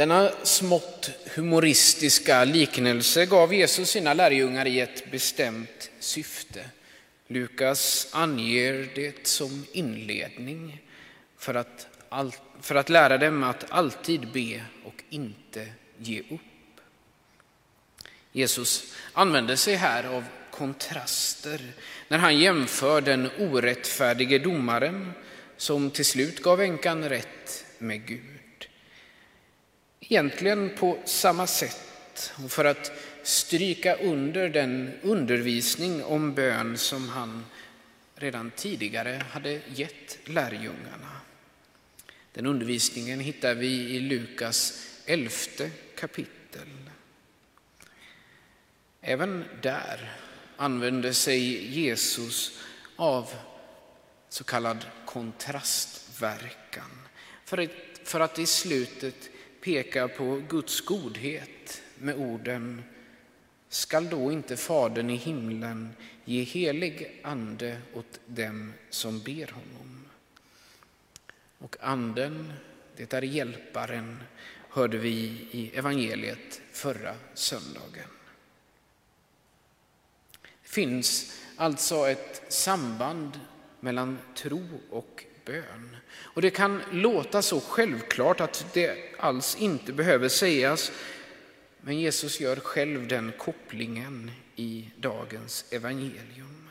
Denna smått humoristiska liknelse gav Jesus sina lärjungar i ett bestämt syfte. Lukas anger det som inledning för att, all, för att lära dem att alltid be och inte ge upp. Jesus använder sig här av kontraster när han jämför den orättfärdige domaren som till slut gav änkan rätt med Gud. Egentligen på samma sätt och för att stryka under den undervisning om bön som han redan tidigare hade gett lärjungarna. Den undervisningen hittar vi i Lukas elfte kapitel. Även där använder sig Jesus av så kallad kontrastverkan för att i slutet pekar på Guds godhet med orden Skall då inte Fadern i himlen ge helig ande åt dem som ber honom? Och anden, det är hjälparen, hörde vi i evangeliet förra söndagen. Det finns alltså ett samband mellan tro och bön. Och det kan låta så självklart att det alls inte behöver sägas, men Jesus gör själv den kopplingen i dagens evangelium.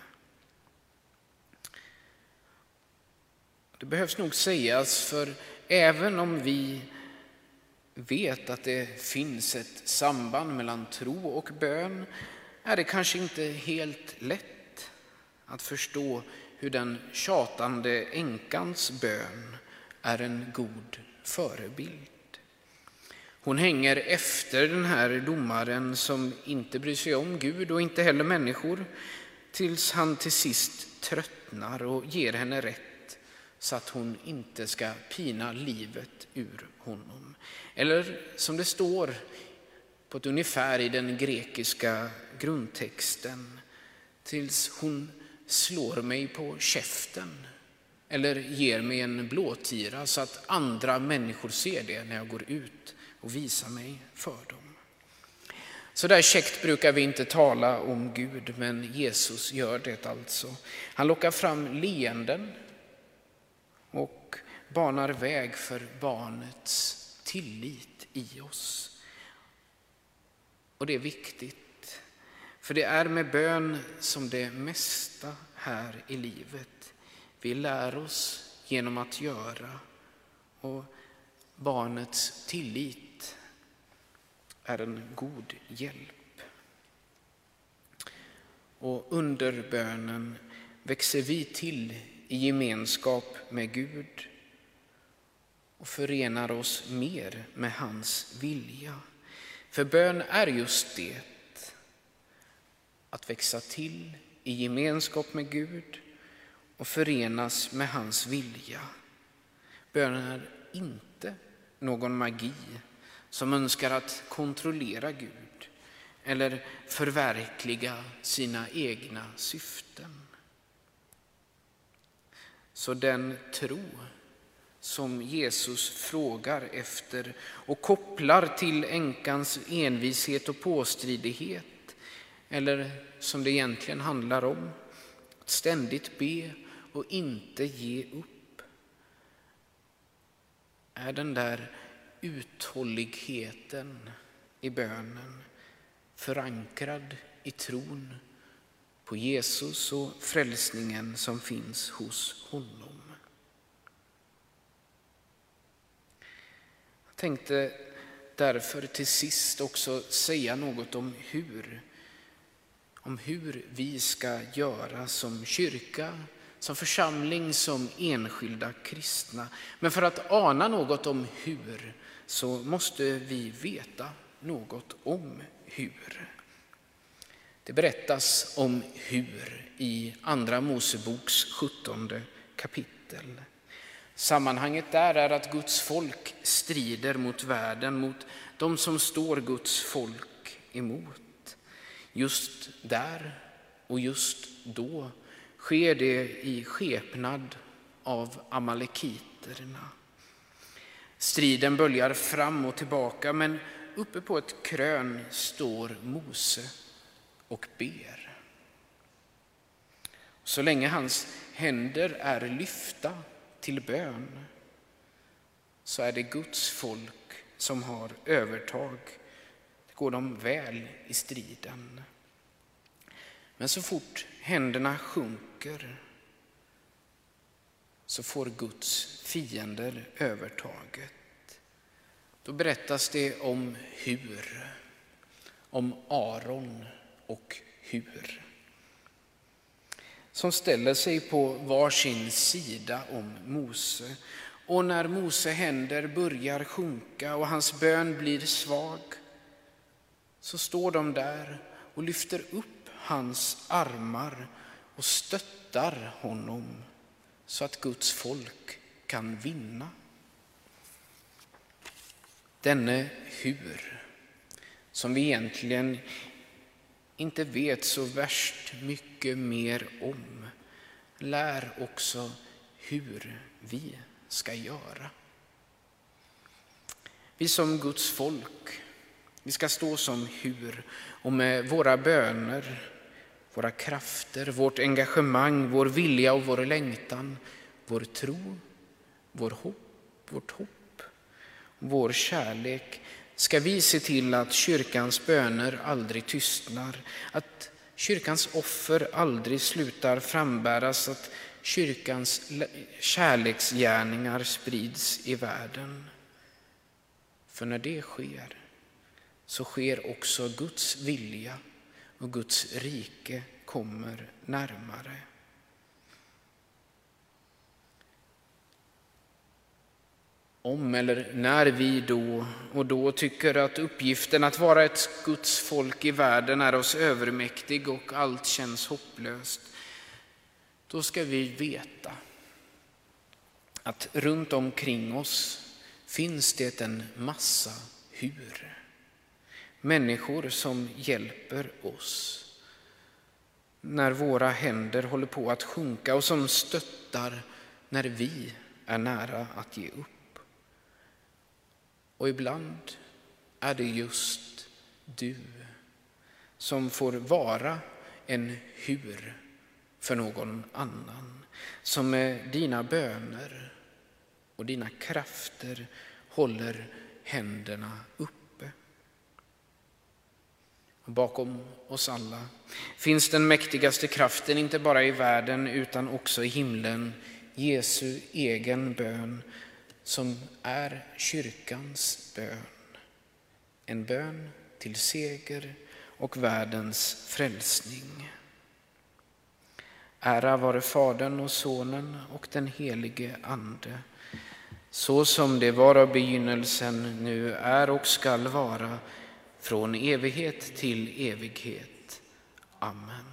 Det behövs nog sägas, för även om vi vet att det finns ett samband mellan tro och bön är det kanske inte helt lätt att förstå hur den tjatande änkans bön är en god förebild. Hon hänger efter den här domaren som inte bryr sig om Gud och inte heller människor tills han till sist tröttnar och ger henne rätt så att hon inte ska pina livet ur honom. Eller som det står på ett ungefär i den grekiska grundtexten tills hon slår mig på käften eller ger mig en blåtira så att andra människor ser det när jag går ut och visar mig för dem. Så där käckt brukar vi inte tala om Gud, men Jesus gör det alltså. Han lockar fram leenden och banar väg för barnets tillit i oss. Och det är viktigt, för det är med bön som det mesta här i livet. Vi lär oss genom att göra och barnets tillit är en god hjälp. Och under bönen växer vi till i gemenskap med Gud och förenar oss mer med hans vilja. För bön är just det, att växa till i gemenskap med Gud och förenas med hans vilja. Bönen är inte någon magi som önskar att kontrollera Gud eller förverkliga sina egna syften. Så den tro som Jesus frågar efter och kopplar till änkans envishet och påstridighet eller som det egentligen handlar om, att ständigt be och inte ge upp, är den där uthålligheten i bönen förankrad i tron på Jesus och frälsningen som finns hos honom. Jag tänkte därför till sist också säga något om hur, om hur vi ska göra som kyrka, som församling, som enskilda kristna. Men för att ana något om hur så måste vi veta något om hur. Det berättas om hur i Andra Moseboks 17 kapitel. Sammanhanget där är att Guds folk strider mot världen, mot de som står Guds folk emot. Just där och just då sker det i skepnad av amalekiterna. Striden böljar fram och tillbaka, men uppe på ett krön står Mose och ber. Så länge hans händer är lyfta till bön så är det Guds folk som har övertag. Går de väl i striden. Men så fort händerna sjunker så får Guds fiender övertaget. Då berättas det om hur, om Aron och hur som ställer sig på varsin sida om Mose. Och när Mose händer börjar sjunka och hans bön blir svag så står de där och lyfter upp hans armar och stöttar honom så att Guds folk kan vinna. Denne hur, som vi egentligen inte vet så värst mycket mer om, lär också hur vi ska göra. Vi som Guds folk, vi ska stå som hur och med våra böner, våra krafter, vårt engagemang, vår vilja och vår längtan, vår tro, vår hopp, vårt hopp, vår kärlek ska vi se till att kyrkans böner aldrig tystnar, att kyrkans offer aldrig slutar frambäras, att kyrkans kärleksgärningar sprids i världen. För när det sker så sker också Guds vilja och Guds rike kommer närmare. Om eller när vi då och då tycker att uppgiften att vara ett Guds folk i världen är oss övermäktig och allt känns hopplöst, då ska vi veta att runt omkring oss finns det en massa hur. Människor som hjälper oss när våra händer håller på att sjunka och som stöttar när vi är nära att ge upp. Och ibland är det just du som får vara en hur för någon annan. Som med dina böner och dina krafter håller händerna upp. Bakom oss alla finns den mäktigaste kraften, inte bara i världen utan också i himlen, Jesu egen bön som är kyrkans bön. En bön till seger och världens frälsning. Ära vare Fadern och Sonen och den helige Ande, så som det var av begynnelsen, nu är och skall vara, från evighet till evighet. Amen.